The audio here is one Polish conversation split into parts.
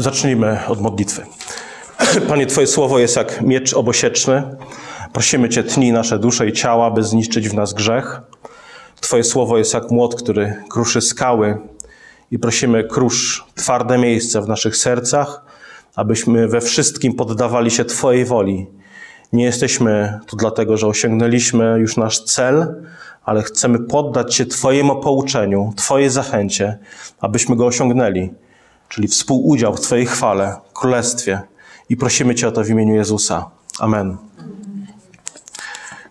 Zacznijmy od modlitwy. Panie, Twoje słowo jest jak miecz obosieczny. Prosimy Cię, tnij nasze dusze i ciała, by zniszczyć w nas grzech. Twoje słowo jest jak młot, który kruszy skały. I prosimy, krusz twarde miejsce w naszych sercach, abyśmy we wszystkim poddawali się Twojej woli. Nie jesteśmy tu dlatego, że osiągnęliśmy już nasz cel, ale chcemy poddać się Twojemu pouczeniu, Twojej zachęcie, abyśmy go osiągnęli, czyli współudział w Twojej chwale, królestwie. I prosimy Cię o to w imieniu Jezusa. Amen.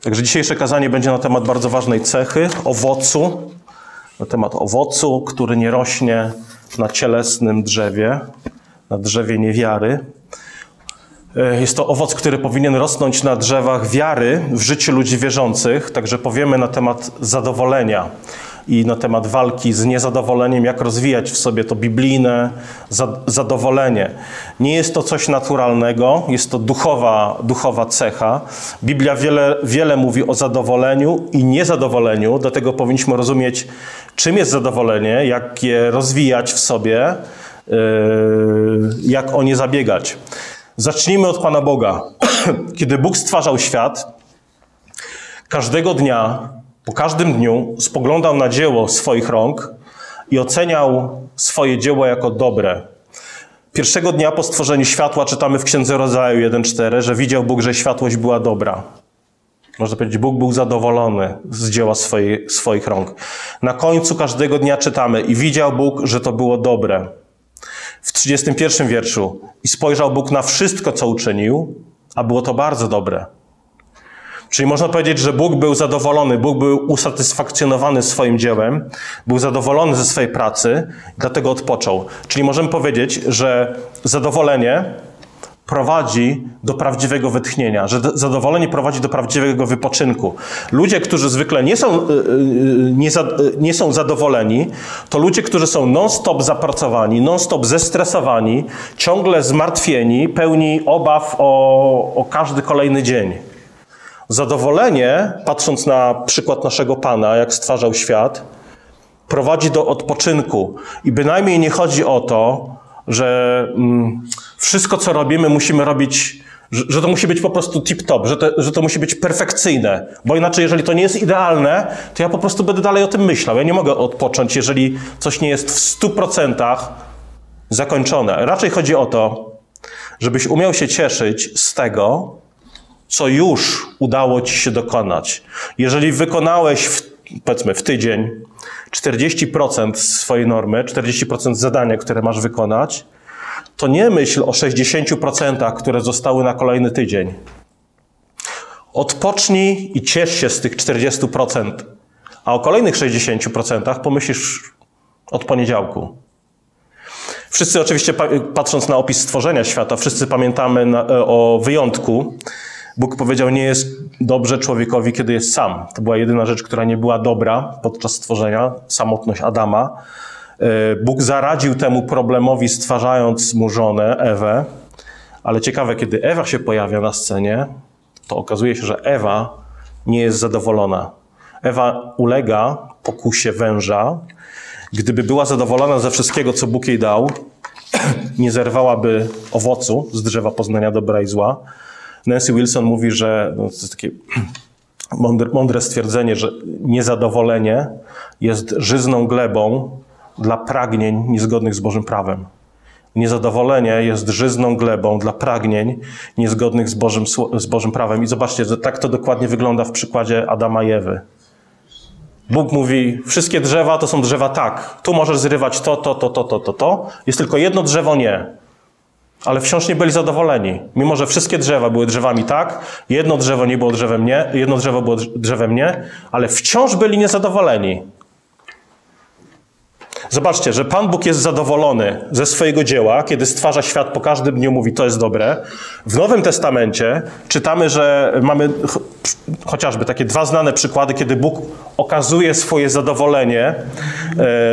Także dzisiejsze kazanie będzie na temat bardzo ważnej cechy, owocu, na temat owocu, który nie rośnie na cielesnym drzewie, na drzewie niewiary. E, jest to owoc, który powinien rosnąć na drzewach wiary w życiu ludzi wierzących, także powiemy na temat zadowolenia i na temat walki z niezadowoleniem, jak rozwijać w sobie to biblijne zadowolenie. Nie jest to coś naturalnego, jest to duchowa, duchowa cecha. Biblia wiele, wiele mówi o zadowoleniu i niezadowoleniu, dlatego powinniśmy rozumieć, czym jest zadowolenie, jak je rozwijać w sobie, yy, jak o nie zabiegać. Zacznijmy od Pana Boga. Kiedy Bóg stwarzał świat, każdego dnia po każdym dniu spoglądał na dzieło swoich rąk i oceniał swoje dzieło jako dobre. Pierwszego dnia po stworzeniu światła czytamy w Księdze Rodzaju 1.4, że widział Bóg, że światłość była dobra. Można powiedzieć, Bóg był zadowolony z dzieła swojej, swoich rąk. Na końcu każdego dnia czytamy i widział Bóg, że to było dobre. W 31 wierszu i spojrzał Bóg na wszystko, co uczynił, a było to bardzo dobre. Czyli można powiedzieć, że Bóg był zadowolony, Bóg był usatysfakcjonowany swoim dziełem, był zadowolony ze swojej pracy, dlatego odpoczął. Czyli możemy powiedzieć, że zadowolenie prowadzi do prawdziwego wytchnienia, że zadowolenie prowadzi do prawdziwego wypoczynku. Ludzie, którzy zwykle nie są, y, y, y, nie, za, nie są zadowoleni, to ludzie, którzy są non-stop zapracowani, non-stop zestresowani, ciągle zmartwieni, pełni obaw o, o każdy kolejny dzień. Zadowolenie, patrząc na przykład naszego Pana, jak stwarzał świat, prowadzi do odpoczynku. I bynajmniej nie chodzi o to, że mm, wszystko, co robimy, musimy robić, że, że to musi być po prostu tip-top, że że to musi być perfekcyjne. Bo inaczej, jeżeli to nie jest idealne, to ja po prostu będę dalej o tym myślał. Ja nie mogę odpocząć, jeżeli coś nie jest w stu procentach zakończone. Raczej chodzi o to, żebyś umiał się cieszyć z tego, co już udało ci się dokonać. Jeżeli wykonałeś, w, powiedzmy, w tydzień 40% swojej normy, 40% zadania, które masz wykonać, to nie myśl o 60%, które zostały na kolejny tydzień. Odpocznij i ciesz się z tych 40%, a o kolejnych 60% pomyślisz od poniedziałku. Wszyscy oczywiście, patrząc na opis stworzenia świata, wszyscy pamiętamy na, o wyjątku, Bóg powiedział, nie jest dobrze człowiekowi, kiedy jest sam. To była jedyna rzecz, która nie była dobra podczas stworzenia, samotność Adama. E, Bóg zaradził temu problemowi, stwarzając mu żonę, Ewę. Ale ciekawe, kiedy Ewa się pojawia na scenie, to okazuje się, że Ewa nie jest zadowolona. Ewa ulega pokusie węża. Gdyby była zadowolona ze wszystkiego, co Bóg jej dał, nie zerwałaby owocu z drzewa poznania dobra i zła, Nancy Wilson mówi, że no, to jest takie mądre, mądre stwierdzenie, że niezadowolenie jest żyzną glebą dla pragnień niezgodnych z Bożym prawem. Niezadowolenie jest żyzną glebą dla pragnień niezgodnych z Bożym, z Bożym prawem. I zobaczcie, że tak to dokładnie wygląda w przykładzie Adama i Ewy. Bóg mówi, wszystkie drzewa to są drzewa tak. Tu możesz zrywać to, to, to, to, to, to, to. Jest tylko jedno drzewo nie ale wciąż nie byli zadowoleni. Mimo, że wszystkie drzewa były drzewami tak, jedno drzewo nie było drzewem nie, jedno drzewo było drzewem nie, ale wciąż byli niezadowoleni. Zobaczcie, że Pan Bóg jest zadowolony ze swojego dzieła, kiedy stwarza świat po każdym dniu, mówi to jest dobre. W Nowym Testamencie czytamy, że mamy chociażby takie dwa znane przykłady, kiedy Bóg okazuje swoje zadowolenie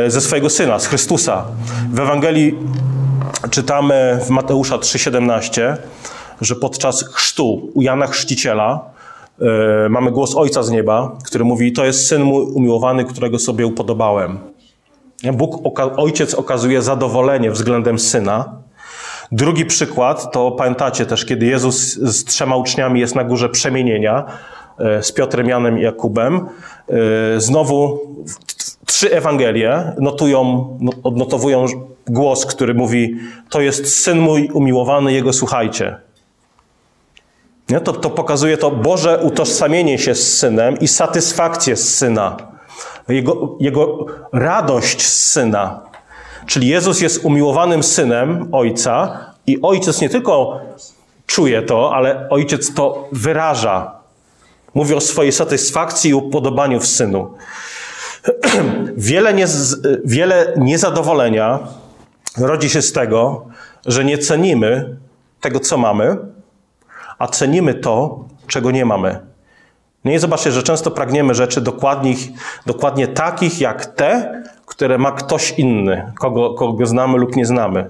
e, ze swojego Syna, z Chrystusa. W Ewangelii czytamy w Mateusza 3,17, że podczas chrztu u Jana Chrzciciela yy, mamy głos Ojca z nieba, który mówi: To jest syn mój umiłowany, którego sobie upodobałem. Bóg, Ojciec okazuje zadowolenie względem syna. Drugi przykład to pamiętacie też, kiedy Jezus z trzema uczniami jest na górze przemienienia e, z Piotrem, Janem i Jakubem. E, znowu trzy Ewangelie notują, no, odnotowują głos, który mówi: To jest syn mój umiłowany, jego słuchajcie. Nie? To, to pokazuje to Boże utożsamienie się z synem i satysfakcję z syna. Jego, jego radość z syna. Czyli Jezus jest umiłowanym synem Ojca i Ojciec nie tylko czuje to, ale Ojciec to wyraża. Mówi o swojej satysfakcji i upodobaniu w synu. wiele, nie, wiele niezadowolenia rodzi się z tego, że nie cenimy tego, co mamy, a cenimy to, czego nie mamy. Nie i zobaczcie, że często pragniemy rzeczy dokładnie, dokładnie takich jak te, które ma ktoś inny, kogo, kogo znamy lub nie znamy.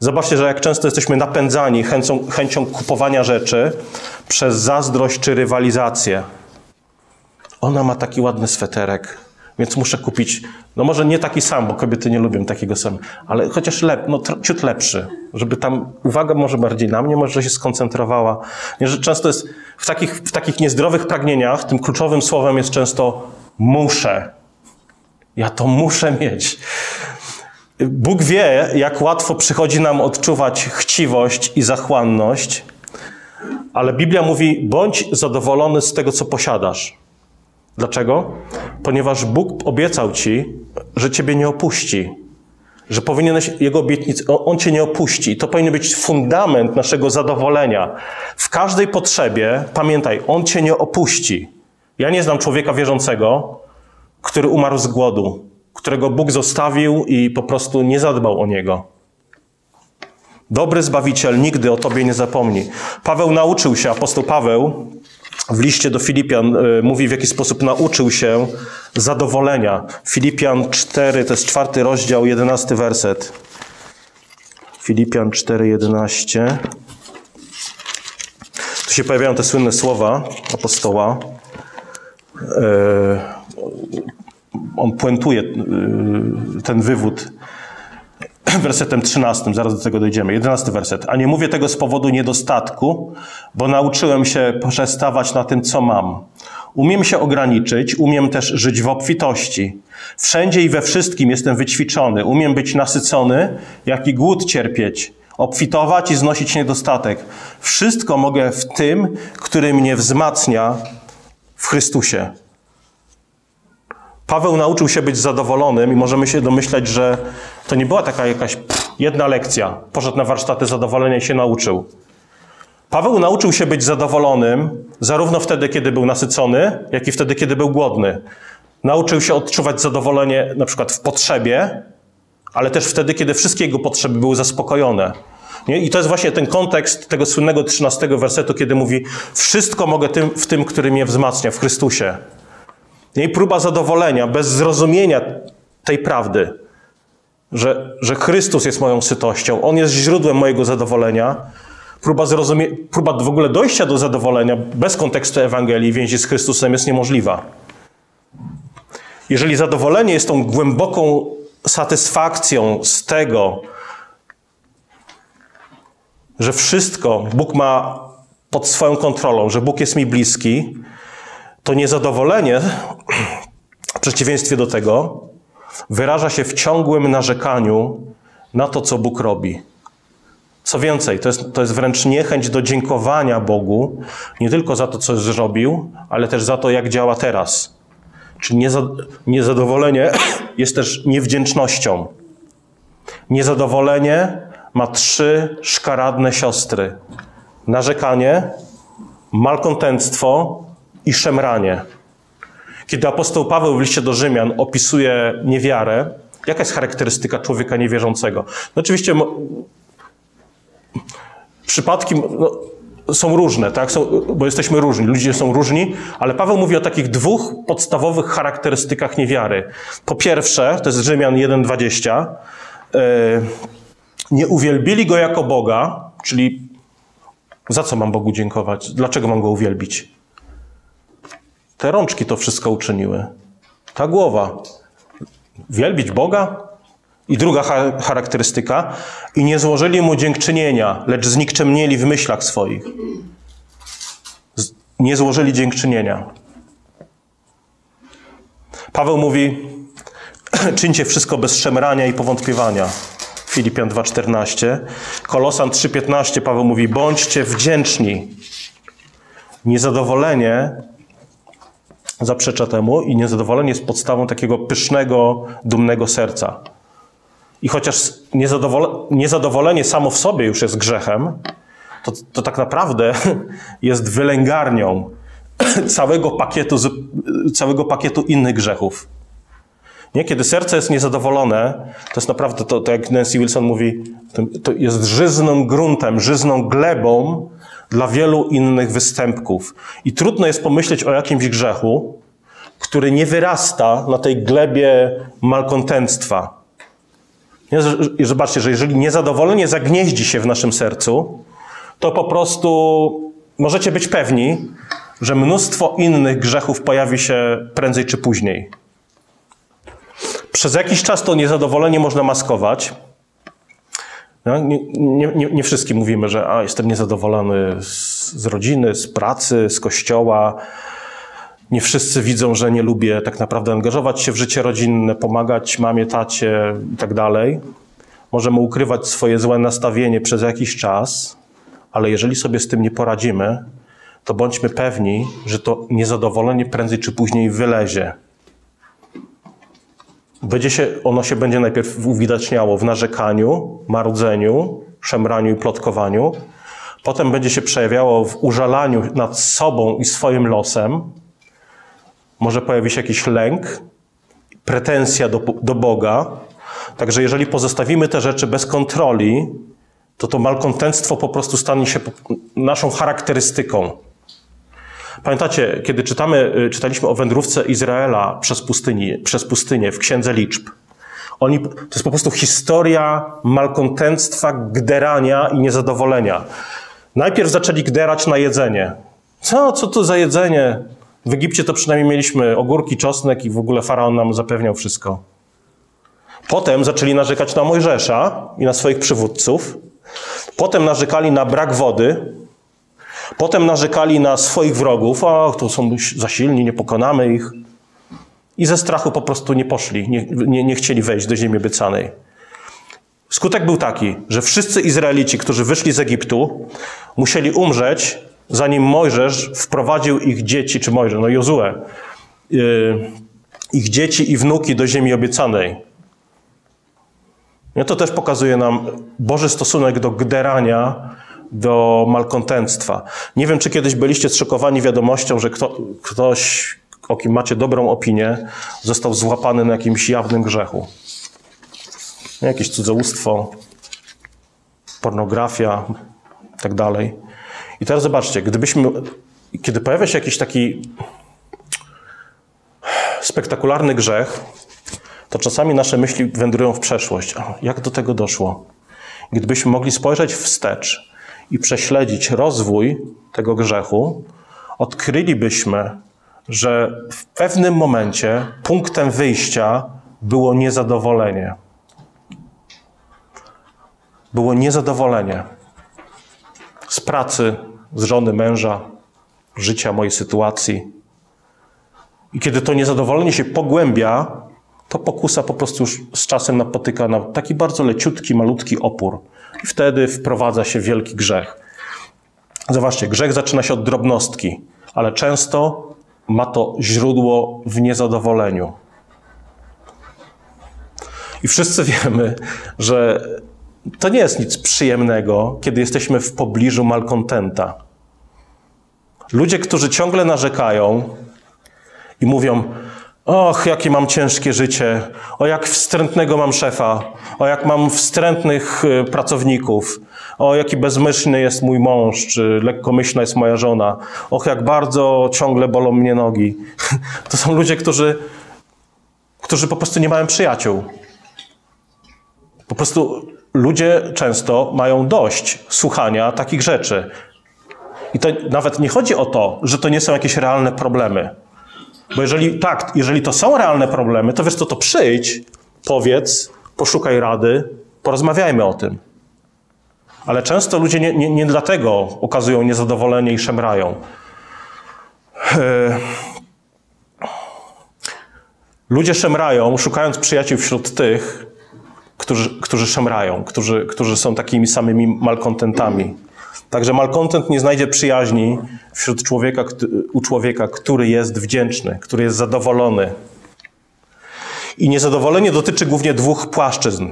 Zobaczcie, że jak często jesteśmy napędzani chęcią, chęcią kupowania rzeczy przez zazdrość czy rywalizację. Ona ma taki ładny sweterek, więc muszę kupić, no może nie taki sam, bo kobiety nie lubią takiego samego, ale chociaż lep, no, ciut lepszy, żeby tam uwaga może bardziej na mnie, może się skoncentrowała. Nie, że często jest w takich, w takich niezdrowych pragnieniach, tym kluczowym słowem jest często muszę. Ja to muszę mieć. Bóg wie, jak łatwo przychodzi nam odczuwać chciwość i zachłanność, ale Biblia mówi: bądź zadowolony z tego, co posiadasz. Dlaczego? Ponieważ Bóg obiecał ci, że ciebie nie opuści, że powinieneś Jego obietnic, On cię nie opuści. To powinien być fundament naszego zadowolenia. W każdej potrzebie, pamiętaj, On cię nie opuści. Ja nie znam człowieka wierzącego, który umarł z głodu, którego Bóg zostawił i po prostu nie zadbał o niego. Dobry Zbawiciel nigdy o Tobie nie zapomni. Paweł nauczył się, apostoł Paweł w liście do Filipian y, mówi, w jaki sposób nauczył się zadowolenia. Filipian 4, to jest czwarty rozdział, jedenasty werset. Filipian 4, 11. Tu się pojawiają te słynne słowa apostoła. Y, on puentuje y, ten wywód wersetem 13, zaraz do tego dojdziemy. 11 werset. A nie mówię tego z powodu niedostatku, bo nauczyłem się przestawać na tym, co mam. Umiem się ograniczyć, umiem też żyć w obfitości. Wszędzie i we wszystkim jestem wyćwiczony. Umiem być nasycony, jak i głód cierpieć, obfitować i znosić niedostatek. Wszystko mogę w tym, który mnie wzmacnia w Chrystusie. Paweł nauczył się być zadowolonym i możemy się domyślać, że to nie była taka jakaś pff, jedna lekcja. Poszedł na warsztaty zadowolenia i się nauczył. Paweł nauczył się być zadowolonym zarówno wtedy, kiedy był nasycony, jak i wtedy, kiedy był głodny. Nauczył się odczuwać zadowolenie na przykład w potrzebie, ale też wtedy, kiedy wszystkie jego potrzeby były zaspokojone. Nie? I to jest właśnie ten kontekst tego słynnego 13 wersetu, kiedy mówi: Wszystko mogę tym, w tym, który mnie wzmacnia, w Chrystusie. I próba zadowolenia bez zrozumienia tej prawdy, że, że Chrystus jest moją sytością, On jest źródłem mojego zadowolenia, próba, zrozumie- próba w ogóle dojścia do zadowolenia bez kontekstu Ewangelii więzi z Chrystusem jest niemożliwa. Jeżeli zadowolenie jest tą głęboką satysfakcją z tego, że wszystko Bóg ma pod swoją kontrolą, że Bóg jest mi bliski, to niezadowolenie, w przeciwieństwie do tego, wyraża się w ciągłym narzekaniu na to, co Bóg robi. Co więcej, to jest, to jest wręcz niechęć do dziękowania Bogu, nie tylko za to, co zrobił, ale też za to, jak działa teraz. Czyli niezadowolenie jest też niewdzięcznością. Niezadowolenie ma trzy szkaradne siostry: narzekanie, malkontentstwo i szemranie. Kiedy apostoł Paweł w liście do Rzymian opisuje niewiarę, jaka jest charakterystyka człowieka niewierzącego? No oczywiście przypadki no, są różne, tak? Są, bo jesteśmy różni, ludzie są różni, ale Paweł mówi o takich dwóch podstawowych charakterystykach niewiary. Po pierwsze, to jest Rzymian 1,20, yy, nie uwielbili go jako Boga, czyli za co mam Bogu dziękować? Dlaczego mam go uwielbić? Te rączki to wszystko uczyniły. Ta głowa. Wielbić Boga? I druga charakterystyka. I nie złożyli mu dziękczynienia, lecz znikczemnieli w myślach swoich. Nie złożyli dziękczynienia. Paweł mówi, czyńcie wszystko bez szemrania i powątpiewania. Filipian 2,14. Kolosan 3,15 Paweł mówi, bądźcie wdzięczni. Niezadowolenie zaprzecza temu i niezadowolenie jest podstawą takiego pysznego, dumnego serca. I chociaż niezadowole, niezadowolenie samo w sobie już jest grzechem, to, to tak naprawdę jest wylęgarnią całego pakietu, całego pakietu innych grzechów. Nie? Kiedy serce jest niezadowolone, to jest naprawdę, to, to jak Nancy Wilson mówi, to jest żyzną gruntem, żyzną glebą dla wielu innych występków. I trudno jest pomyśleć o jakimś grzechu, który nie wyrasta na tej glebie malkontentstwa. Zobaczcie, że jeżeli niezadowolenie zagnieździ się w naszym sercu, to po prostu możecie być pewni, że mnóstwo innych grzechów pojawi się prędzej czy później. Przez jakiś czas to niezadowolenie można maskować. No, nie, nie, nie, wszystkim mówimy, że a, jestem niezadowolony z, z rodziny, z pracy, z kościoła. Nie wszyscy widzą, że nie lubię tak naprawdę angażować się w życie rodzinne, pomagać mamie, tacie i tak dalej. Możemy ukrywać swoje złe nastawienie przez jakiś czas, ale jeżeli sobie z tym nie poradzimy, to bądźmy pewni, że to niezadowolenie prędzej czy później wylezie. Będzie się, ono się będzie najpierw uwidaczniało w narzekaniu, marudzeniu, szemraniu i plotkowaniu. Potem będzie się przejawiało w użalaniu nad sobą i swoim losem. Może pojawi się jakiś lęk, pretensja do, do Boga. Także jeżeli pozostawimy te rzeczy bez kontroli, to to malkontentstwo po prostu stanie się naszą charakterystyką. Pamiętacie, kiedy czytamy, y, czytaliśmy o wędrówce Izraela przez, pustyni, przez pustynię w Księdze Liczb. Oni, to jest po prostu historia malkontentstwa, gderania i niezadowolenia. Najpierw zaczęli gderać na jedzenie. Co, co to za jedzenie? W Egipcie to przynajmniej mieliśmy ogórki, czosnek i w ogóle faraon nam zapewniał wszystko. Potem zaczęli narzekać na Mojżesza i na swoich przywódców. Potem narzekali na brak wody, Potem narzekali na swoich wrogów, o, to są za silni, nie pokonamy ich. I ze strachu po prostu nie poszli, nie, nie, nie chcieli wejść do ziemi obiecanej. Skutek był taki, że wszyscy Izraelici, którzy wyszli z Egiptu, musieli umrzeć, zanim Mojżesz wprowadził ich dzieci, czy Mojżesz, no Jozue, yy, ich dzieci i wnuki do ziemi obiecanej. No to też pokazuje nam Boży stosunek do gderania do malkontentstwa. Nie wiem, czy kiedyś byliście zszokowani wiadomością, że kto, ktoś, o kim macie dobrą opinię, został złapany na jakimś jawnym grzechu. Jakieś cudzołóstwo, pornografia i tak dalej. I teraz zobaczcie, gdybyśmy, kiedy pojawia się jakiś taki spektakularny grzech, to czasami nasze myśli wędrują w przeszłość. Jak do tego doszło? Gdybyśmy mogli spojrzeć wstecz i prześledzić rozwój tego grzechu, odkrylibyśmy, że w pewnym momencie punktem wyjścia było niezadowolenie. Było niezadowolenie z pracy, z żony, męża, życia, mojej sytuacji. I kiedy to niezadowolenie się pogłębia, to pokusa po prostu już z czasem napotyka na taki bardzo leciutki, malutki opór. I wtedy wprowadza się wielki grzech. Zobaczcie, grzech zaczyna się od drobnostki, ale często ma to źródło w niezadowoleniu. I wszyscy wiemy, że to nie jest nic przyjemnego, kiedy jesteśmy w pobliżu malkontenta. Ludzie, którzy ciągle narzekają i mówią: Och, jakie mam ciężkie życie. O, jak wstrętnego mam szefa. O, jak mam wstrętnych y, pracowników. O, jaki bezmyślny jest mój mąż, czy lekkomyślna jest moja żona. Och, jak bardzo ciągle bolą mnie nogi. To są ludzie, którzy, którzy po prostu nie mają przyjaciół. Po prostu ludzie często mają dość słuchania takich rzeczy. I to nawet nie chodzi o to, że to nie są jakieś realne problemy. Bo jeżeli tak, jeżeli to są realne problemy, to wiesz co, to przyjdź, powiedz, poszukaj rady, porozmawiajmy o tym. Ale często ludzie nie, nie, nie dlatego okazują niezadowolenie i szemrają. E, ludzie szemrają, szukając przyjaciół wśród tych, którzy, którzy szemrają, którzy, którzy są takimi samymi malkontentami. Także malkontent nie znajdzie przyjaźni wśród człowieka, u człowieka, który jest wdzięczny, który jest zadowolony. I niezadowolenie dotyczy głównie dwóch płaszczyzn.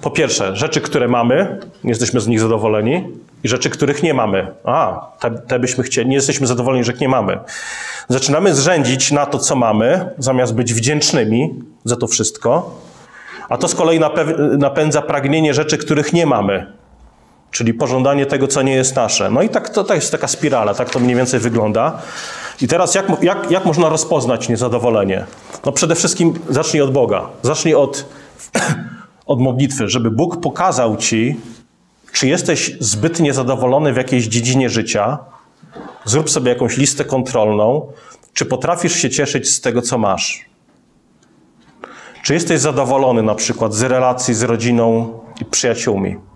Po pierwsze, rzeczy, które mamy, nie jesteśmy z nich zadowoleni, i rzeczy, których nie mamy. A, te, te byśmy chcieli, nie jesteśmy zadowoleni, że ich nie mamy. Zaczynamy zrzędzić na to, co mamy, zamiast być wdzięcznymi za to wszystko. A to z kolei napędza pragnienie rzeczy, których nie mamy czyli pożądanie tego, co nie jest nasze. No i tak to, to jest taka spirala, tak to mniej więcej wygląda. I teraz jak, jak, jak można rozpoznać niezadowolenie? No przede wszystkim zacznij od Boga. Zacznij od, od modlitwy, żeby Bóg pokazał ci, czy jesteś zbyt niezadowolony w jakiejś dziedzinie życia. Zrób sobie jakąś listę kontrolną, czy potrafisz się cieszyć z tego, co masz. Czy jesteś zadowolony na przykład z relacji z rodziną i przyjaciółmi?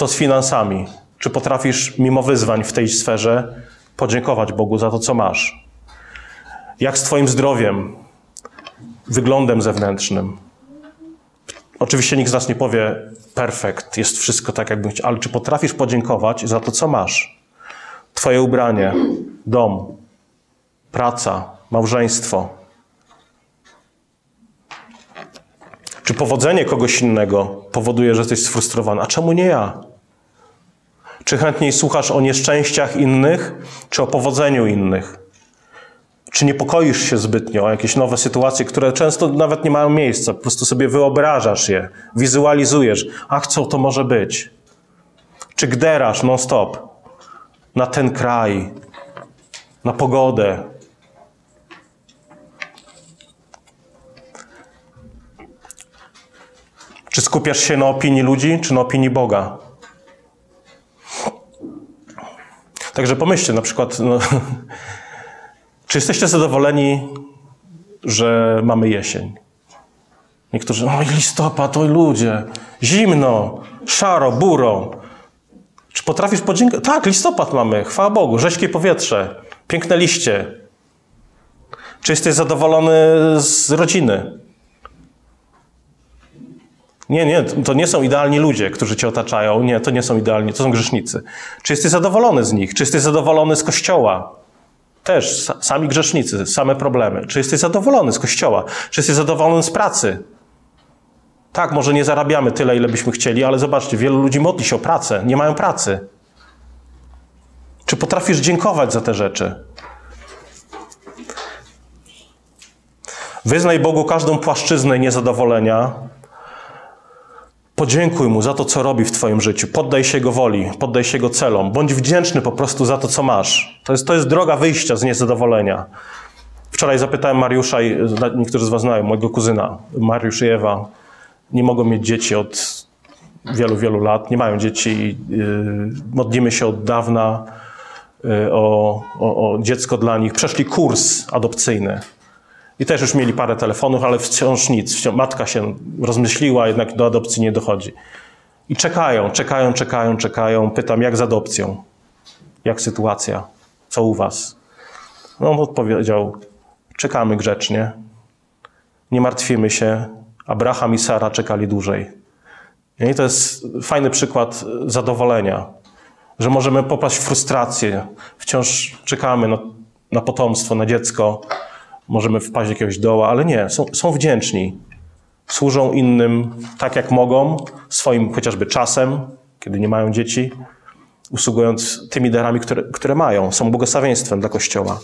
Co z finansami? Czy potrafisz mimo wyzwań w tej sferze podziękować Bogu za to, co masz? Jak z Twoim zdrowiem, wyglądem zewnętrznym? Oczywiście nikt z nas nie powie perfekt, jest wszystko tak, jakby chciał, ale czy potrafisz podziękować za to, co masz? Twoje ubranie, dom, praca, małżeństwo. Czy powodzenie kogoś innego powoduje, że jesteś sfrustrowany? A czemu nie ja? Czy chętniej słuchasz o nieszczęściach innych, czy o powodzeniu innych? Czy niepokoisz się zbytnio o jakieś nowe sytuacje, które często nawet nie mają miejsca? Po prostu sobie wyobrażasz je, wizualizujesz. Ach, co to może być? Czy gderasz non-stop na ten kraj, na pogodę? Czy skupiasz się na opinii ludzi, czy na opinii Boga? Także pomyślcie na przykład, no, czy jesteście zadowoleni, że mamy jesień? Niektórzy, oj listopad, oj ludzie, zimno, szaro, buro. Czy potrafisz podziękować? Tak, listopad mamy, chwała Bogu, rześkie powietrze, piękne liście. Czy jesteś zadowolony z rodziny? Nie, nie, to nie są idealni ludzie, którzy cię otaczają. Nie, to nie są idealni, to są grzesznicy. Czy jesteś zadowolony z nich? Czy jesteś zadowolony z kościoła? Też sami grzesznicy, same problemy. Czy jesteś zadowolony z kościoła? Czy jesteś zadowolony z pracy? Tak, może nie zarabiamy tyle, ile byśmy chcieli, ale zobaczcie, wielu ludzi modli się o pracę, nie mają pracy. Czy potrafisz dziękować za te rzeczy? Wyznaj Bogu każdą płaszczyznę niezadowolenia, Podziękuj Mu za to, co robi w Twoim życiu. Poddaj się Jego woli, poddaj się Jego celom. Bądź wdzięczny po prostu za to, co masz. To jest, to jest droga wyjścia z niezadowolenia. Wczoraj zapytałem Mariusza, niektórzy z Was znają, mojego kuzyna, Mariusz i Ewa. Nie mogą mieć dzieci od wielu, wielu lat. Nie mają dzieci. Yy, modlimy się od dawna yy, o, o, o dziecko dla nich. Przeszli kurs adopcyjny. I też już mieli parę telefonów, ale wciąż nic. Wciąż matka się rozmyśliła, jednak do adopcji nie dochodzi. I czekają, czekają, czekają, czekają. Pytam, jak z adopcją? Jak sytuacja? Co u was? No on odpowiedział, czekamy grzecznie. Nie martwimy się. Abraham i Sara czekali dłużej. I to jest fajny przykład zadowolenia, że możemy popaść w frustrację. Wciąż czekamy na, na potomstwo, na dziecko, możemy wpaść do jakiegoś doła, ale nie, są, są wdzięczni. Służą innym tak, jak mogą, swoim chociażby czasem, kiedy nie mają dzieci, usługując tymi darami, które, które mają. Są błogosławieństwem dla Kościoła.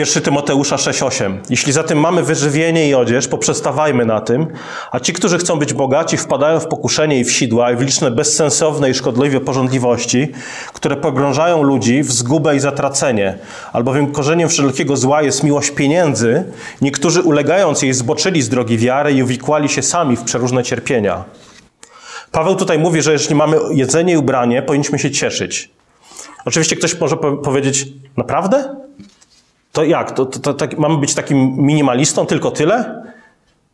1 Tymoteusza 6:8. Jeśli zatem mamy wyżywienie i odzież, poprzestawajmy na tym, a ci, którzy chcą być bogaci, wpadają w pokuszenie i w sidła i w liczne bezsensowne i szkodliwe porządliwości, które pogrążają ludzi w zgubę i zatracenie. Albowiem korzeniem wszelkiego zła jest miłość pieniędzy. Niektórzy ulegając jej zboczyli z drogi wiary i uwikłali się sami w przeróżne cierpienia. Paweł tutaj mówi, że jeśli mamy jedzenie i ubranie, powinniśmy się cieszyć. Oczywiście ktoś może powiedzieć, naprawdę? To jak? To, to, to tak, mamy być takim minimalistą, tylko tyle?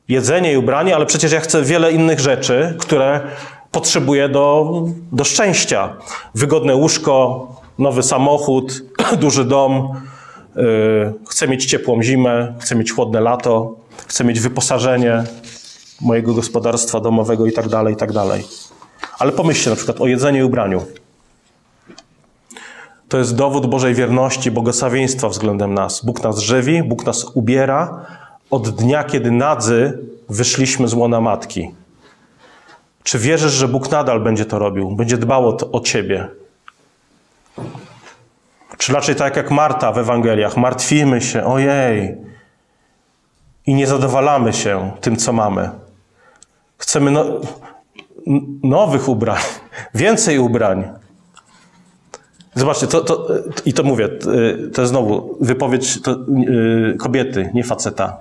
jedzenie i ubranie, ale przecież ja chcę wiele innych rzeczy, które potrzebuję do, do szczęścia. Wygodne łóżko, nowy samochód, duży dom, yy, chcę mieć ciepłą zimę, chcę mieć chłodne lato, chcę mieć wyposażenie mojego gospodarstwa domowego i tak dalej, i tak dalej. Ale pomyślcie na przykład o jedzeniu i ubraniu. To jest dowód Bożej wierności, błogosławieństwa względem nas. Bóg nas żywi, Bóg nas ubiera od dnia, kiedy nadzy wyszliśmy z łona matki. Czy wierzysz, że Bóg nadal będzie to robił, będzie dbał o, o ciebie? Czy raczej tak jak Marta w Ewangeliach, martwimy się, ojej, i nie zadowalamy się tym, co mamy. Chcemy no, nowych ubrań, więcej ubrań. Zobaczcie, to, to, i to mówię, to jest znowu wypowiedź to, yy, kobiety, nie faceta,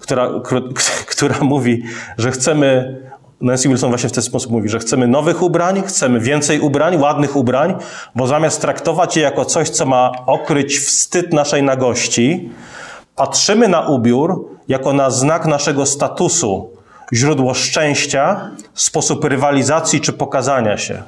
która, która mówi, że chcemy, Nancy Wilson właśnie w ten sposób mówi, że chcemy nowych ubrań, chcemy więcej ubrań, ładnych ubrań, bo zamiast traktować je jako coś, co ma okryć wstyd naszej nagości, patrzymy na ubiór jako na znak naszego statusu, źródło szczęścia, sposób rywalizacji czy pokazania się.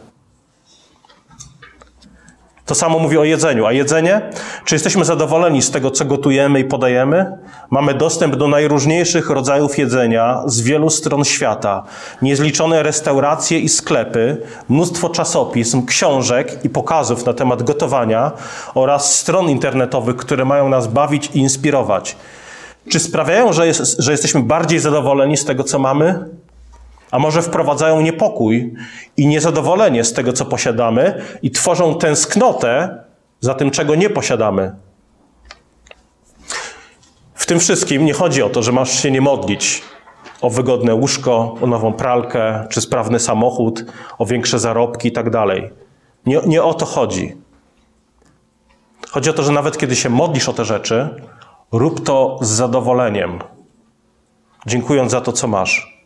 To samo mówi o jedzeniu. A jedzenie? Czy jesteśmy zadowoleni z tego, co gotujemy i podajemy? Mamy dostęp do najróżniejszych rodzajów jedzenia z wielu stron świata. Niezliczone restauracje i sklepy, mnóstwo czasopism, książek i pokazów na temat gotowania oraz stron internetowych, które mają nas bawić i inspirować. Czy sprawiają, że, jest, że jesteśmy bardziej zadowoleni z tego, co mamy? A może wprowadzają niepokój i niezadowolenie z tego, co posiadamy, i tworzą tęsknotę za tym, czego nie posiadamy. W tym wszystkim nie chodzi o to, że masz się nie modlić o wygodne łóżko, o nową pralkę, czy sprawny samochód, o większe zarobki i tak dalej. Nie, o to chodzi. Chodzi o to, że nawet kiedy się modlisz o te rzeczy, rób to z zadowoleniem, dziękując za to, co masz.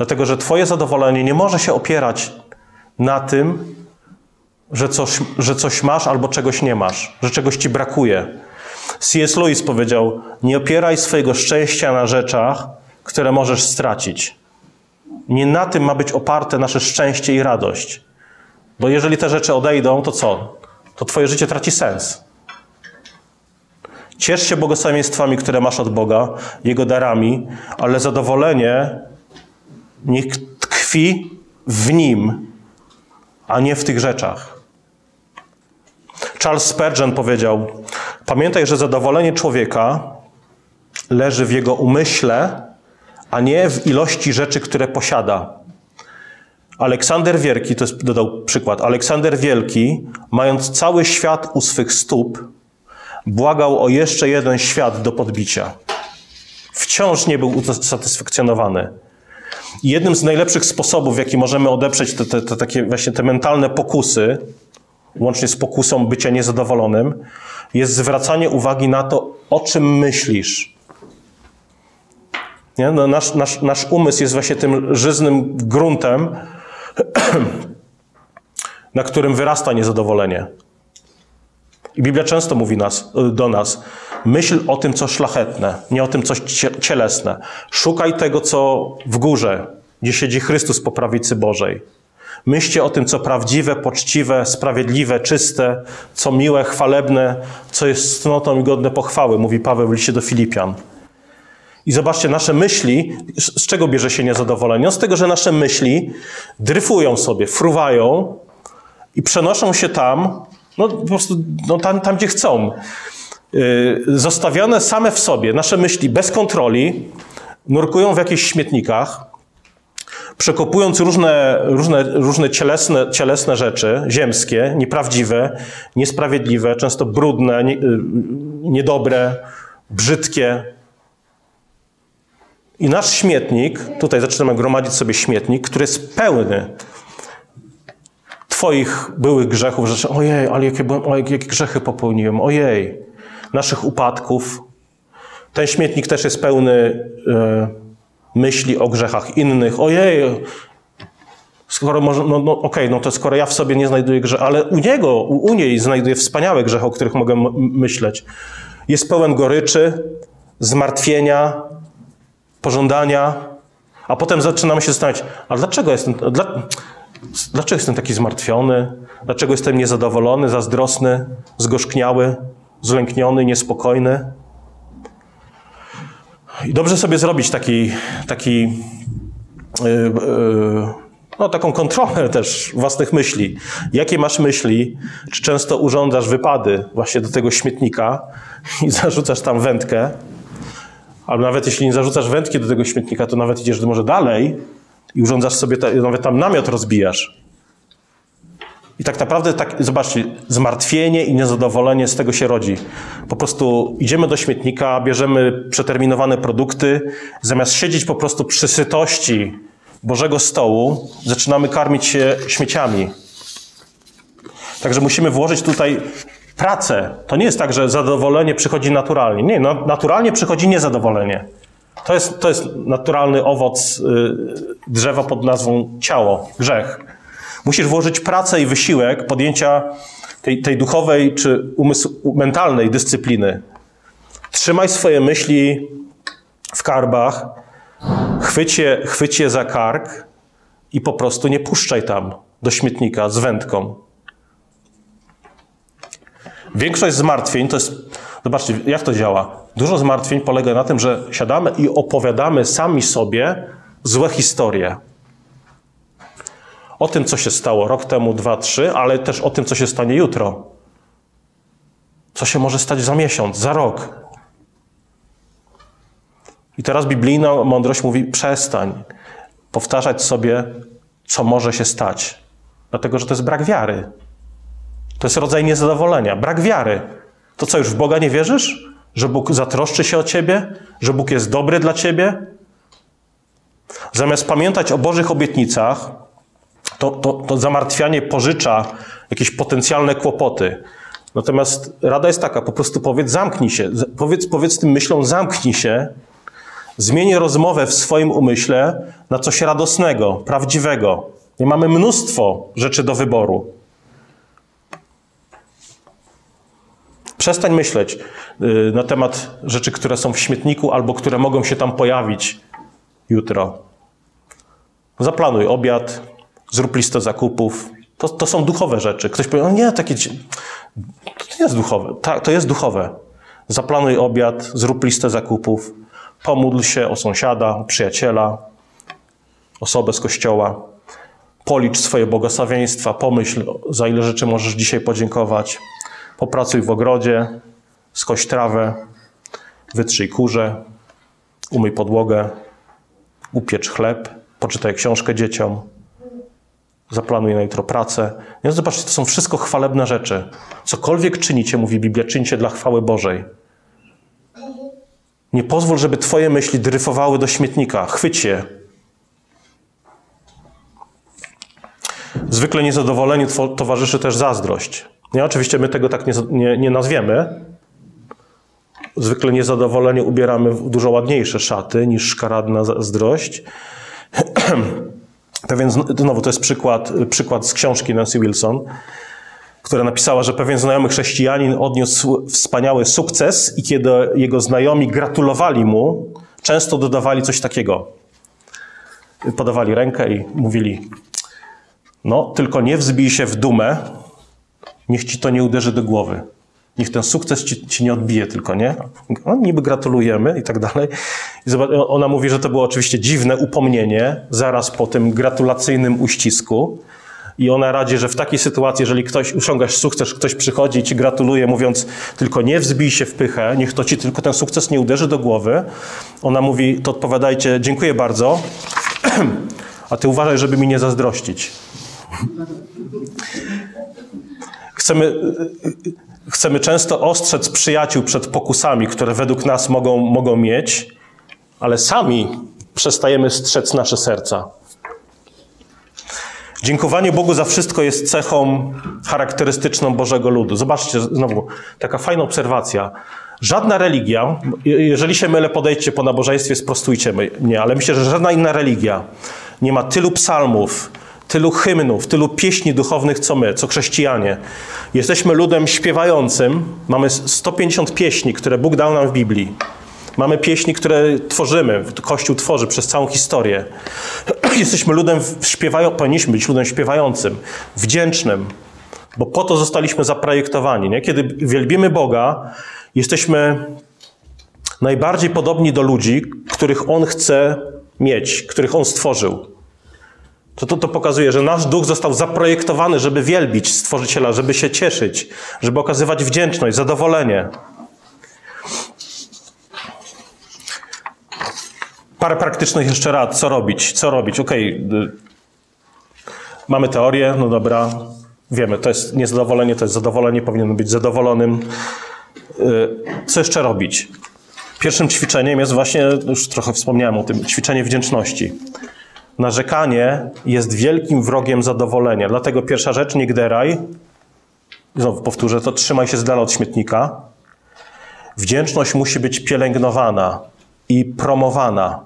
Dlatego, że Twoje zadowolenie nie może się opierać na tym, że coś, że coś masz albo czegoś nie masz, że czegoś ci brakuje. C.S. Lewis powiedział: Nie opieraj swojego szczęścia na rzeczach, które możesz stracić. Nie na tym ma być oparte nasze szczęście i radość. Bo jeżeli te rzeczy odejdą, to co? To Twoje życie traci sens. Ciesz się błogosławieństwami, które masz od Boga, Jego darami, ale zadowolenie niech tkwi w nim, a nie w tych rzeczach. Charles Spurgeon powiedział: Pamiętaj, że zadowolenie człowieka leży w jego umyśle, a nie w ilości rzeczy, które posiada. Aleksander Wielki, to jest, dodał przykład, Aleksander Wielki, mając cały świat u swych stóp, błagał o jeszcze jeden świat do podbicia. Wciąż nie był usatysfakcjonowany. I jednym z najlepszych sposobów, w jaki możemy odeprzeć te, te, te, takie właśnie te mentalne pokusy, łącznie z pokusą bycia niezadowolonym, jest zwracanie uwagi na to, o czym myślisz. Nie? No nasz, nasz, nasz umysł jest właśnie tym żyznym gruntem, na którym wyrasta niezadowolenie. I Biblia często mówi nas, do nas, myśl o tym, co szlachetne, nie o tym, co cielesne. Szukaj tego, co w górze, gdzie siedzi Chrystus po prawicy Bożej. Myślcie o tym, co prawdziwe, poczciwe, sprawiedliwe, czyste, co miłe, chwalebne, co jest cnotą i godne pochwały, mówi Paweł w liście do Filipian. I zobaczcie, nasze myśli, z czego bierze się niezadowolenie? No z tego, że nasze myśli dryfują sobie, fruwają i przenoszą się tam, no po prostu no, tam, tam, gdzie chcą. Yy, zostawione same w sobie, nasze myśli bez kontroli, nurkują w jakichś śmietnikach, przekopując różne, różne, różne cielesne, cielesne rzeczy, ziemskie, nieprawdziwe, niesprawiedliwe, często brudne, nie, yy, niedobre, brzydkie. I nasz śmietnik, tutaj zaczynamy gromadzić sobie śmietnik, który jest pełny Twoich byłych grzechów, że ojej, ale jakie, byłem, jakie grzechy popełniłem, ojej, naszych upadków. Ten śmietnik też jest pełny e, myśli o grzechach innych. Ojej, skoro może, no, no okej, okay, no to skoro ja w sobie nie znajduję grzechu, ale u niego, u, u niej znajduję wspaniałe grzechy, o których mogę myśleć. Jest pełen goryczy, zmartwienia, pożądania, a potem zaczynamy się zastanawiać, a dlaczego jestem, dla, dlaczego jestem taki zmartwiony? Dlaczego jestem niezadowolony, zazdrosny, zgorzkniały, zlękniony, niespokojny? I dobrze sobie zrobić taki, taki yy, yy, no, taką kontrolę też własnych myśli. Jakie masz myśli? Czy często urządzasz wypady właśnie do tego śmietnika i zarzucasz tam wędkę? Albo nawet jeśli nie zarzucasz wędki do tego śmietnika, to nawet idziesz może dalej i urządzasz sobie, nawet tam namiot rozbijasz. I tak naprawdę, tak, zobaczcie, zmartwienie i niezadowolenie z tego się rodzi. Po prostu idziemy do śmietnika, bierzemy przeterminowane produkty, zamiast siedzieć po prostu przy sytości Bożego stołu, zaczynamy karmić się śmieciami. Także musimy włożyć tutaj pracę. To nie jest tak, że zadowolenie przychodzi naturalnie. Nie, no, naturalnie przychodzi niezadowolenie. To jest, to jest naturalny owoc y, drzewa pod nazwą ciało, grzech. Musisz włożyć pracę i wysiłek podjęcia tej, tej duchowej czy umysł, mentalnej dyscypliny. Trzymaj swoje myśli w karbach, chwycie, chwycie za kark i po prostu nie puszczaj tam do śmietnika z wędką. Większość zmartwień to jest. Zobaczcie, jak to działa. Dużo zmartwień polega na tym, że siadamy i opowiadamy sami sobie złe historie. O tym, co się stało rok temu, dwa, trzy, ale też o tym, co się stanie jutro. Co się może stać za miesiąc, za rok. I teraz biblijna mądrość mówi: przestań powtarzać sobie, co może się stać. Dlatego, że to jest brak wiary. To jest rodzaj niezadowolenia, brak wiary. To co, już w Boga nie wierzysz? Że Bóg zatroszczy się o ciebie? Że Bóg jest dobry dla ciebie? Zamiast pamiętać o Bożych obietnicach, to, to, to zamartwianie pożycza jakieś potencjalne kłopoty. Natomiast rada jest taka, po prostu powiedz, zamknij się. Powiedz, powiedz tym myślom, zamknij się. Zmień rozmowę w swoim umyśle na coś radosnego, prawdziwego. I mamy mnóstwo rzeczy do wyboru. Przestań myśleć y, na temat rzeczy, które są w śmietniku albo które mogą się tam pojawić jutro. Zaplanuj obiad, zrób listę zakupów. To, to są duchowe rzeczy. Ktoś powie, no nie, takie. To nie jest duchowe. Tak, to jest duchowe. Zaplanuj obiad, zrób listę zakupów, pomódl się o sąsiada, o przyjaciela, osobę z kościoła. Policz swoje błogosławieństwa, pomyśl, za ile rzeczy możesz dzisiaj podziękować. Popracuj w ogrodzie, skoś trawę, wytrzyj kurze, umyj podłogę, upiecz chleb, poczytaj książkę dzieciom, zaplanuj na jutro pracę. Więc zobaczcie, to są wszystko chwalebne rzeczy. Cokolwiek czynicie, mówi Biblia, czyńcie dla chwały Bożej. Nie pozwól, żeby twoje myśli dryfowały do śmietnika. Chwyć je. Zwykle niezadowoleniu towarzyszy też zazdrość. Nie, oczywiście my tego tak nie, nie, nie nazwiemy. Zwykle niezadowolenie ubieramy w dużo ładniejsze szaty niż szkaradna zazdrość. Pewien, znowu to jest przykład, przykład z książki Nancy Wilson, która napisała, że pewien znajomy chrześcijanin odniósł wspaniały sukces i kiedy jego znajomi gratulowali mu, często dodawali coś takiego. Podawali rękę i mówili: No, tylko nie wzbij się w dumę, niech ci to nie uderzy do głowy. Niech ten sukces ci, ci nie odbije tylko, nie? No, niby gratulujemy i tak dalej. I zobacz, ona mówi, że to było oczywiście dziwne upomnienie zaraz po tym gratulacyjnym uścisku. I ona radzi, że w takiej sytuacji, jeżeli ktoś osiągasz sukces, ktoś przychodzi i ci gratuluje, mówiąc tylko nie wzbij się w pychę, niech to ci tylko ten sukces nie uderzy do głowy. Ona mówi, to odpowiadajcie, dziękuję bardzo, a ty uważaj, żeby mi nie zazdrościć. Chcemy, chcemy często ostrzec przyjaciół przed pokusami, które według nas mogą, mogą mieć, ale sami przestajemy strzec nasze serca. Dziękowanie Bogu za wszystko jest cechą charakterystyczną Bożego ludu. Zobaczcie, znowu, taka fajna obserwacja. Żadna religia, jeżeli się mylę, podejdźcie po nabożeństwie, sprostujcie mnie, ale myślę, że żadna inna religia nie ma tylu psalmów, tylu hymnów, tylu pieśni duchownych, co my, co chrześcijanie. Jesteśmy ludem śpiewającym. Mamy 150 pieśni, które Bóg dał nam w Biblii. Mamy pieśni, które tworzymy, Kościół tworzy przez całą historię. Jesteśmy ludem śpiewają, powinniśmy być ludem śpiewającym, wdzięcznym, bo po to zostaliśmy zaprojektowani. Nie? Kiedy wielbimy Boga, jesteśmy najbardziej podobni do ludzi, których On chce mieć, których On stworzył. To, to, to pokazuje, że nasz duch został zaprojektowany, żeby wielbić Stworzyciela, żeby się cieszyć, żeby okazywać wdzięczność, zadowolenie. Parę praktycznych jeszcze rad, co robić, co robić. Okej, okay. mamy teorię, no dobra, wiemy, to jest niezadowolenie, to jest zadowolenie, powinien być zadowolonym. Y, co jeszcze robić? Pierwszym ćwiczeniem jest właśnie, już trochę wspomniałem o tym, ćwiczenie wdzięczności. Narzekanie jest wielkim wrogiem zadowolenia. Dlatego pierwsza rzecz, nie gderaj. Znowu powtórzę to, trzymaj się z dala od śmietnika. Wdzięczność musi być pielęgnowana i promowana,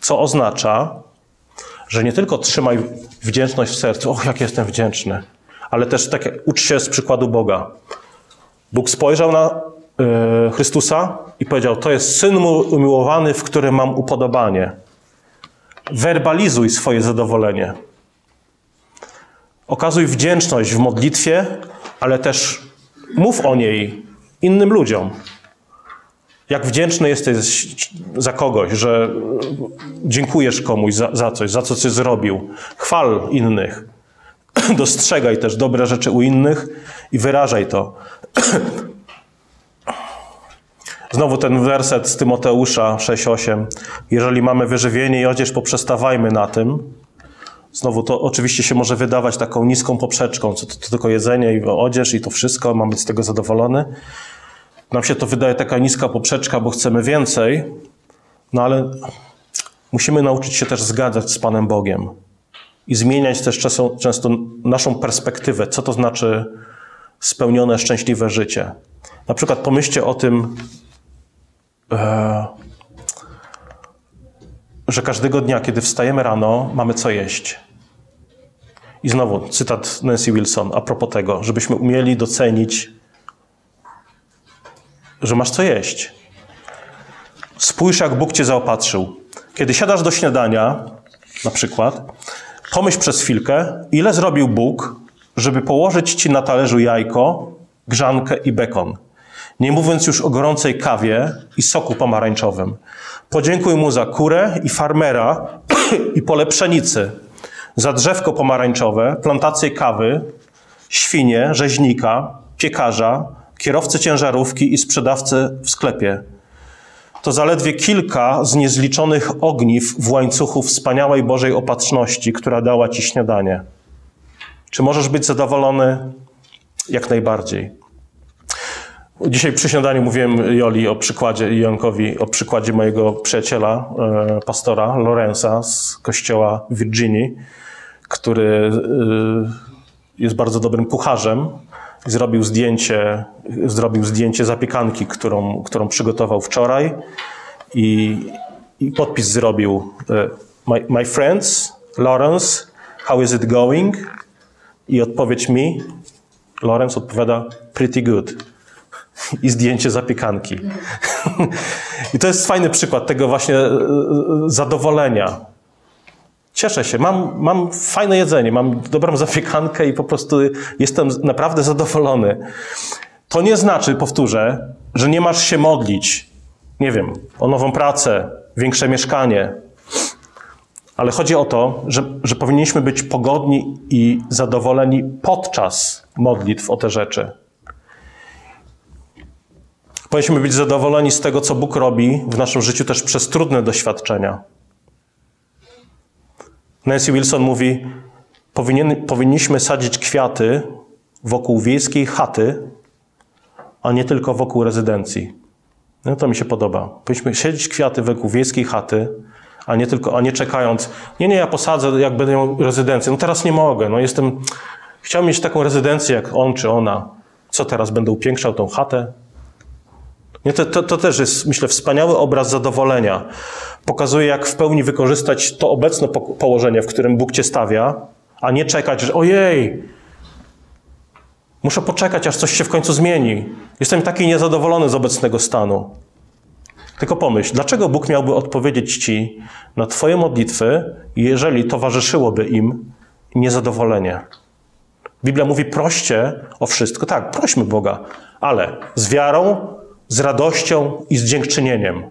co oznacza, że nie tylko trzymaj wdzięczność w sercu, och, jak jestem wdzięczny, ale też tak ucz się z przykładu Boga. Bóg spojrzał na y, Chrystusa i powiedział: To jest syn mój umiłowany, w którym mam upodobanie. Werbalizuj swoje zadowolenie. Okazuj wdzięczność w modlitwie, ale też mów o niej innym ludziom. Jak wdzięczny jesteś za kogoś, że dziękujesz komuś za, za coś, za co coś zrobił. Chwal innych. Dostrzegaj też dobre rzeczy u innych i wyrażaj to. Znowu ten werset z Tymoteusza 6:8. Jeżeli mamy wyżywienie i odzież, poprzestawajmy na tym. Znowu to oczywiście się może wydawać taką niską poprzeczką, co to, to tylko jedzenie i odzież i to wszystko, mam być z tego zadowolony. Nam się to wydaje taka niska poprzeczka, bo chcemy więcej, no ale musimy nauczyć się też zgadzać z Panem Bogiem i zmieniać też często, często naszą perspektywę, co to znaczy spełnione, szczęśliwe życie. Na przykład pomyślcie o tym, że każdego dnia, kiedy wstajemy rano, mamy co jeść. I znowu cytat Nancy Wilson a propos tego, żebyśmy umieli docenić, że masz co jeść. Spójrz, jak Bóg cię zaopatrzył. Kiedy siadasz do śniadania, na przykład, pomyśl przez chwilkę, ile zrobił Bóg, żeby położyć ci na talerzu jajko, grzankę i bekon. Nie mówiąc już o gorącej kawie i soku pomarańczowym. Podziękuj mu za kurę i farmera i pole pszenicy, za drzewko pomarańczowe, plantację kawy, świnie, rzeźnika, piekarza, kierowcę ciężarówki i sprzedawcę w sklepie. To zaledwie kilka z niezliczonych ogniw w łańcuchu wspaniałej Bożej opatrzności, która dała ci śniadanie. Czy możesz być zadowolony? Jak najbardziej. Dzisiaj przy śniadaniu mówiłem Joli o przykładzie i Jankowi o przykładzie mojego przyjaciela, e, pastora Lorenza z kościoła w Virginii, który e, jest bardzo dobrym kucharzem. Zrobił zdjęcie, zrobił zdjęcie zapiekanki, którą, którą przygotował wczoraj i, i podpis zrobił e, my, my friends, Lawrence, how is it going? I odpowiedź mi, Lawrence odpowiada pretty good. I zdjęcie zapiekanki. I to jest fajny przykład tego właśnie e, e, zadowolenia. Cieszę się, mam, mam fajne jedzenie, mam dobrą zapiekankę i po prostu jestem naprawdę zadowolony. To nie znaczy, powtórzę, że nie masz się modlić, nie wiem, o nową pracę, większe mieszkanie. Ale chodzi o to, że, że powinniśmy być pogodni i zadowoleni podczas modlitw o te rzeczy. Powinniśmy być zadowoleni z tego, co Bóg robi w naszym życiu też przez trudne doświadczenia. Nancy Wilson mówi, powinien, powinniśmy sadzić kwiaty wokół wiejskiej chaty, a nie tylko wokół rezydencji. No to mi się podoba. Powinniśmy siedzieć kwiaty wokół wiejskiej chaty, a nie tylko, a nie czekając, nie, nie, ja posadzę, jak będę miał rezydencję. No teraz nie mogę, no jestem, chciałbym mieć taką rezydencję jak on czy ona. Co teraz, będę upiększał tą chatę? Nie, to, to, to też jest, myślę, wspaniały obraz zadowolenia pokazuje, jak w pełni wykorzystać to obecne położenie, w którym Bóg cię stawia, a nie czekać, że ojej, muszę poczekać, aż coś się w końcu zmieni. Jestem taki niezadowolony z obecnego stanu. Tylko pomyśl, dlaczego Bóg miałby odpowiedzieć ci na Twoje modlitwy, jeżeli towarzyszyłoby im niezadowolenie? Biblia mówi proście o wszystko. Tak, prośmy Boga, ale z wiarą, z radością i z dziękczynieniem.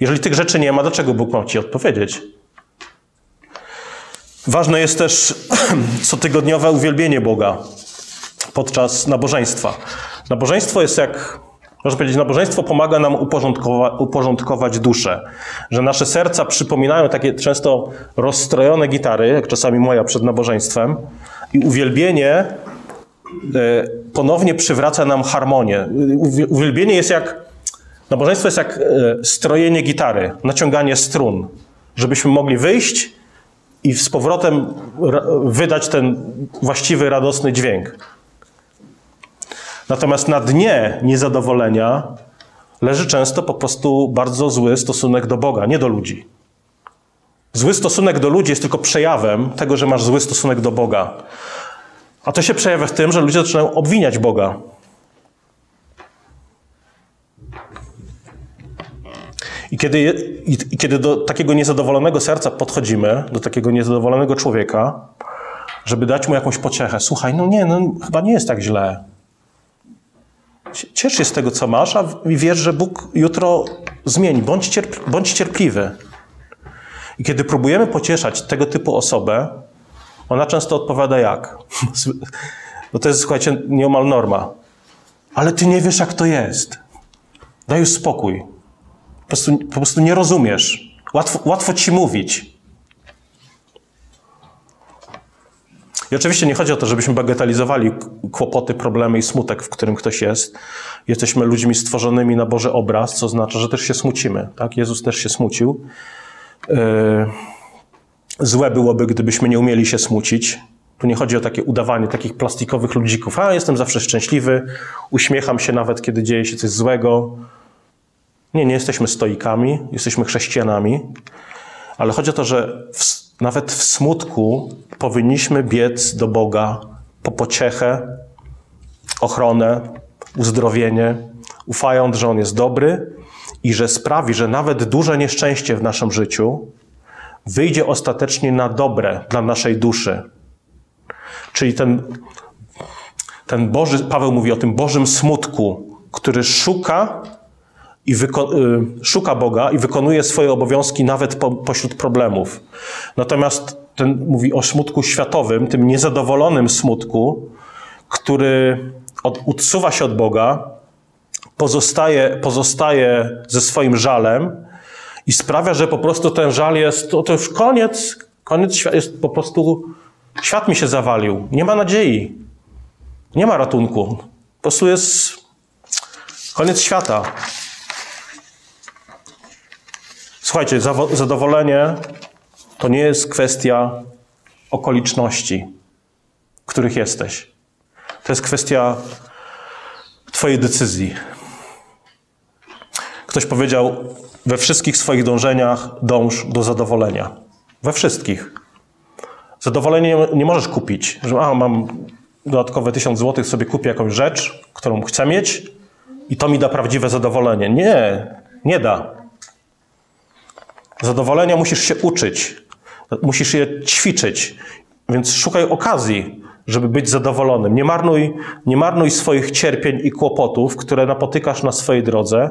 Jeżeli tych rzeczy nie ma, dlaczego Bóg ma ci odpowiedzieć? Ważne jest też cotygodniowe uwielbienie Boga podczas nabożeństwa. Nabożeństwo jest jak, można powiedzieć, nabożeństwo pomaga nam uporządkowa uporządkować duszę. Że nasze serca przypominają takie często rozstrojone gitary, jak czasami moja przed nabożeństwem, i uwielbienie ponownie przywraca nam harmonię. Uwielbienie jest jak, nabożeństwo jest jak e, strojenie gitary, naciąganie strun, żebyśmy mogli wyjść i z powrotem wydać ten właściwy, radosny dźwięk. Natomiast na dnie niezadowolenia leży często po prostu bardzo zły stosunek do Boga, nie do ludzi. Zły stosunek do ludzi jest tylko przejawem tego, że masz zły stosunek do Boga. A to się przejawia w tym, że ludzie zaczynają obwiniać Boga. I kiedy, i, kiedy do takiego niezadowolonego serca podchodzimy, do takiego niezadowolonego człowieka, żeby dać mu jakąś pociechę, słuchaj, no nie, no chyba nie jest tak źle. Ciesz się z tego, co masz, a wiesz, że Bóg jutro zmieni. Bądź, cierp bądź cierpliwy. I kiedy próbujemy pocieszać tego typu osobę, ona często odpowiada jak? No to jest, słuchajcie, nieomal norma. Ale ty nie wiesz, jak to jest. Daj już spokój. Po prostu, po prostu nie rozumiesz. Łatwo, łatwo ci mówić. I oczywiście nie chodzi o to, żebyśmy bagatelizowali kłopoty, problemy i smutek, w którym ktoś jest. Jesteśmy ludźmi stworzonymi na Boży obraz, co oznacza, że też się smucimy. Tak? Jezus też się smucił. Yy, złe byłoby, gdybyśmy nie umieli się smucić. Tu nie chodzi o takie udawanie takich plastikowych ludzików. A, jestem zawsze szczęśliwy, uśmiecham się nawet, kiedy dzieje się coś złego. Nie, nie jesteśmy stoikami, jesteśmy chrześcijanami, ale chodzi o to, że w, nawet w smutku powinniśmy biec do Boga po pociechę, ochronę, uzdrowienie, ufając, że On jest dobry i że sprawi, że nawet duże nieszczęście w naszym życiu wyjdzie ostatecznie na dobre dla naszej duszy. Czyli ten, ten Boży, Paweł mówi o tym Bożym smutku, który szuka i y, szuka Boga i wykonuje swoje obowiązki nawet po, pośród problemów. Natomiast ten mówi o smutku światowym, tym niezadowolonym smutku, który od, odsuwa się od Boga, pozostaje, pozostaje ze swoim żalem i sprawia, że po prostu ten żal jest, to, już koniec, koniec jest po prostu, świat mi się zawalił, nie ma nadziei, nie ma ratunku, po prostu jest koniec świata. Słuchajcie, zadowolenie to nie jest kwestia okoliczności, w których jesteś. To jest kwestia Twojej decyzji. Ktoś powiedział, we wszystkich swoich dążeniach dąż do zadowolenia. We wszystkich. Zadowolenie nie możesz kupić, że a, mam dodatkowe tysiąc złotych, sobie kupię jakąś rzecz, którą chcę mieć i to mi da prawdziwe zadowolenie. Nie, nie da. Zadowolenia musisz się uczyć, musisz je ćwiczyć, więc szukaj okazji, żeby być zadowolonym. Nie marnuj, nie marnuj swoich cierpień i kłopotów, które napotykasz na swojej drodze.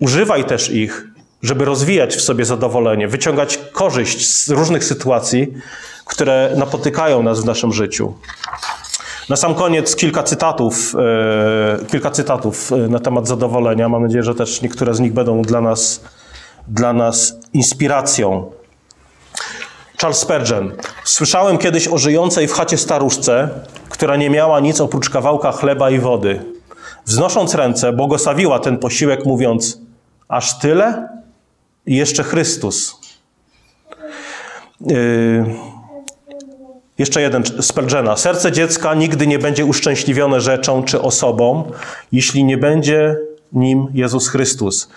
Używaj też ich, żeby rozwijać w sobie zadowolenie, wyciągać korzyść z różnych sytuacji, które napotykają nas w naszym życiu. Na sam koniec kilka cytatów, e, kilka cytatów e, na temat zadowolenia. Mam nadzieję, że też niektóre z nich będą dla nas dla nas inspiracją. Charles Spurgeon. Słyszałem kiedyś o żyjącej w chacie staruszce, która nie miała nic oprócz kawałka chleba i wody. Wznosząc ręce, błogosławiła ten posiłek, mówiąc: Aż tyle? I jeszcze Chrystus. Yy... Jeszcze jeden Spurgeona. Serce dziecka nigdy nie będzie uszczęśliwione rzeczą czy osobą, jeśli nie będzie nim Jezus Chrystus.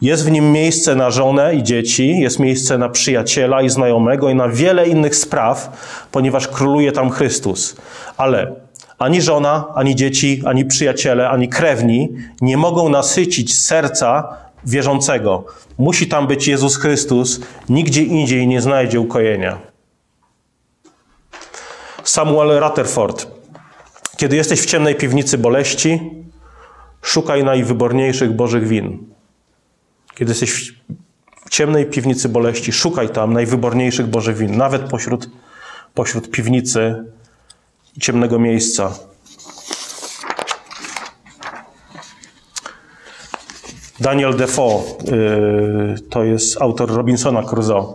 Jest w nim miejsce na żonę i dzieci, jest miejsce na przyjaciela i znajomego i na wiele innych spraw, ponieważ króluje tam Chrystus. Ale ani żona, ani dzieci, ani przyjaciele, ani krewni nie mogą nasycić serca wierzącego. Musi tam być Jezus Chrystus, nigdzie indziej nie znajdzie ukojenia. Samuel Rutherford. Kiedy jesteś w ciemnej piwnicy boleści, szukaj najwyborniejszych Bożych win. Kiedy jesteś w ciemnej piwnicy boleści, szukaj tam najwyborniejszych Bożych win, nawet pośród, pośród piwnicy ciemnego miejsca. Daniel Defoe yy, to jest autor Robinsona Crusoe.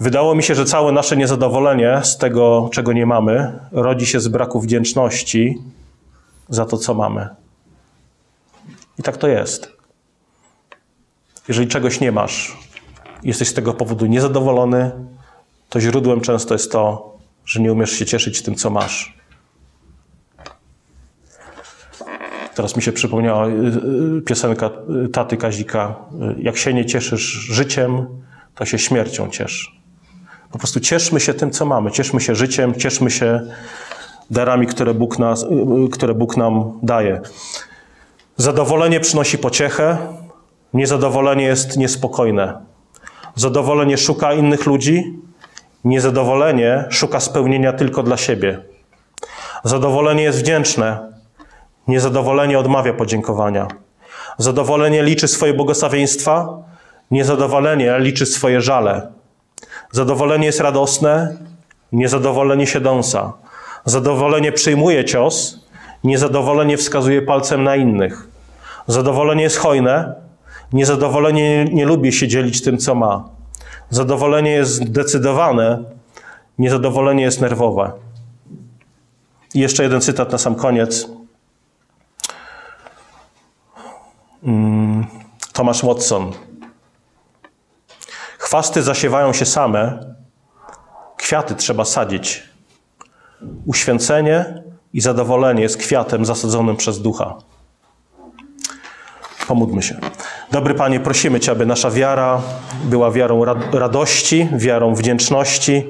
Wydało mi się, że całe nasze niezadowolenie z tego, czego nie mamy, rodzi się z braku wdzięczności za to, co mamy. I tak to jest. Jeżeli czegoś nie masz, jesteś z tego powodu niezadowolony, to źródłem często jest to, że nie umiesz się cieszyć tym, co masz. Teraz mi się przypomniała y, y, piosenka y, taty Kazika. Jak się nie cieszysz życiem, to się śmiercią ciesz. Po prostu cieszmy się tym, co mamy. Cieszmy się życiem, cieszmy się darami, które Bóg, nas, które Bóg nam daje. Zadowolenie przynosi pociechę, niezadowolenie jest niespokojne. Zadowolenie szuka innych ludzi, niezadowolenie szuka spełnienia tylko dla siebie. Zadowolenie jest wdzięczne, niezadowolenie odmawia podziękowania. Zadowolenie liczy swoje błogosławieństwa, niezadowolenie liczy swoje żale. Zadowolenie jest radosne, niezadowolenie się dąsa. Zadowolenie przyjmuje cios, niezadowolenie wskazuje palcem na innych. Zadowolenie jest hojne, niezadowolenie nie, lubi się dzielić tym, co ma. Zadowolenie jest zdecydowane, niezadowolenie jest nerwowe. I jeszcze jeden cytat na sam koniec. Mm, Thomas Watson. Chwasty zasiewają się same, kwiaty trzeba sadzić. Uświęcenie i zadowolenie jest kwiatem zasadzonym przez ducha. Pomódmy się. Dobry Panie, prosimy Cię, aby nasza wiara była wiarą radości, wiarą wdzięczności,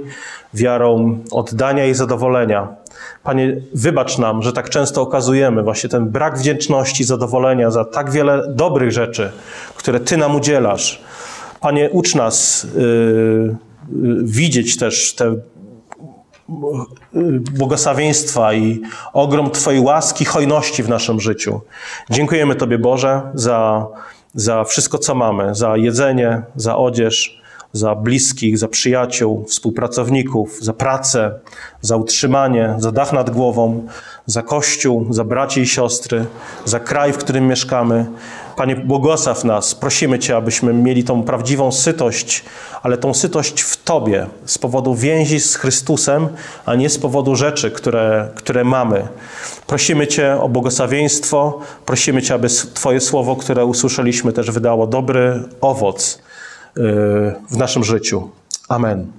wiarą oddania i zadowolenia. Panie, wybacz nam, że tak często okazujemy właśnie ten brak wdzięczności, zadowolenia za tak wiele dobrych rzeczy, które Ty nam udzielasz. Panie, ucz nas yy, yy, widzieć też te błogosławieństwa i ogrom Twojej łaski, hojności w naszym życiu. Dziękujemy Tobie, Boże, za, za wszystko, co mamy, za jedzenie, za odzież, za bliskich, za przyjaciół, współpracowników, za pracę, za utrzymanie, za dach nad głową, za Kościół, za braci i siostry, za kraj, w którym mieszkamy. Panie, błogosław nas. Prosimy Cię, abyśmy mieli tą prawdziwą sytość, ale tą sytość w Tobie, z powodu więzi z Chrystusem, a nie z powodu rzeczy, które, które mamy. Prosimy Cię o błogosławieństwo. Prosimy Cię, aby Twoje słowo, które usłyszeliśmy, też wydało dobry owoc w naszym życiu. Amen.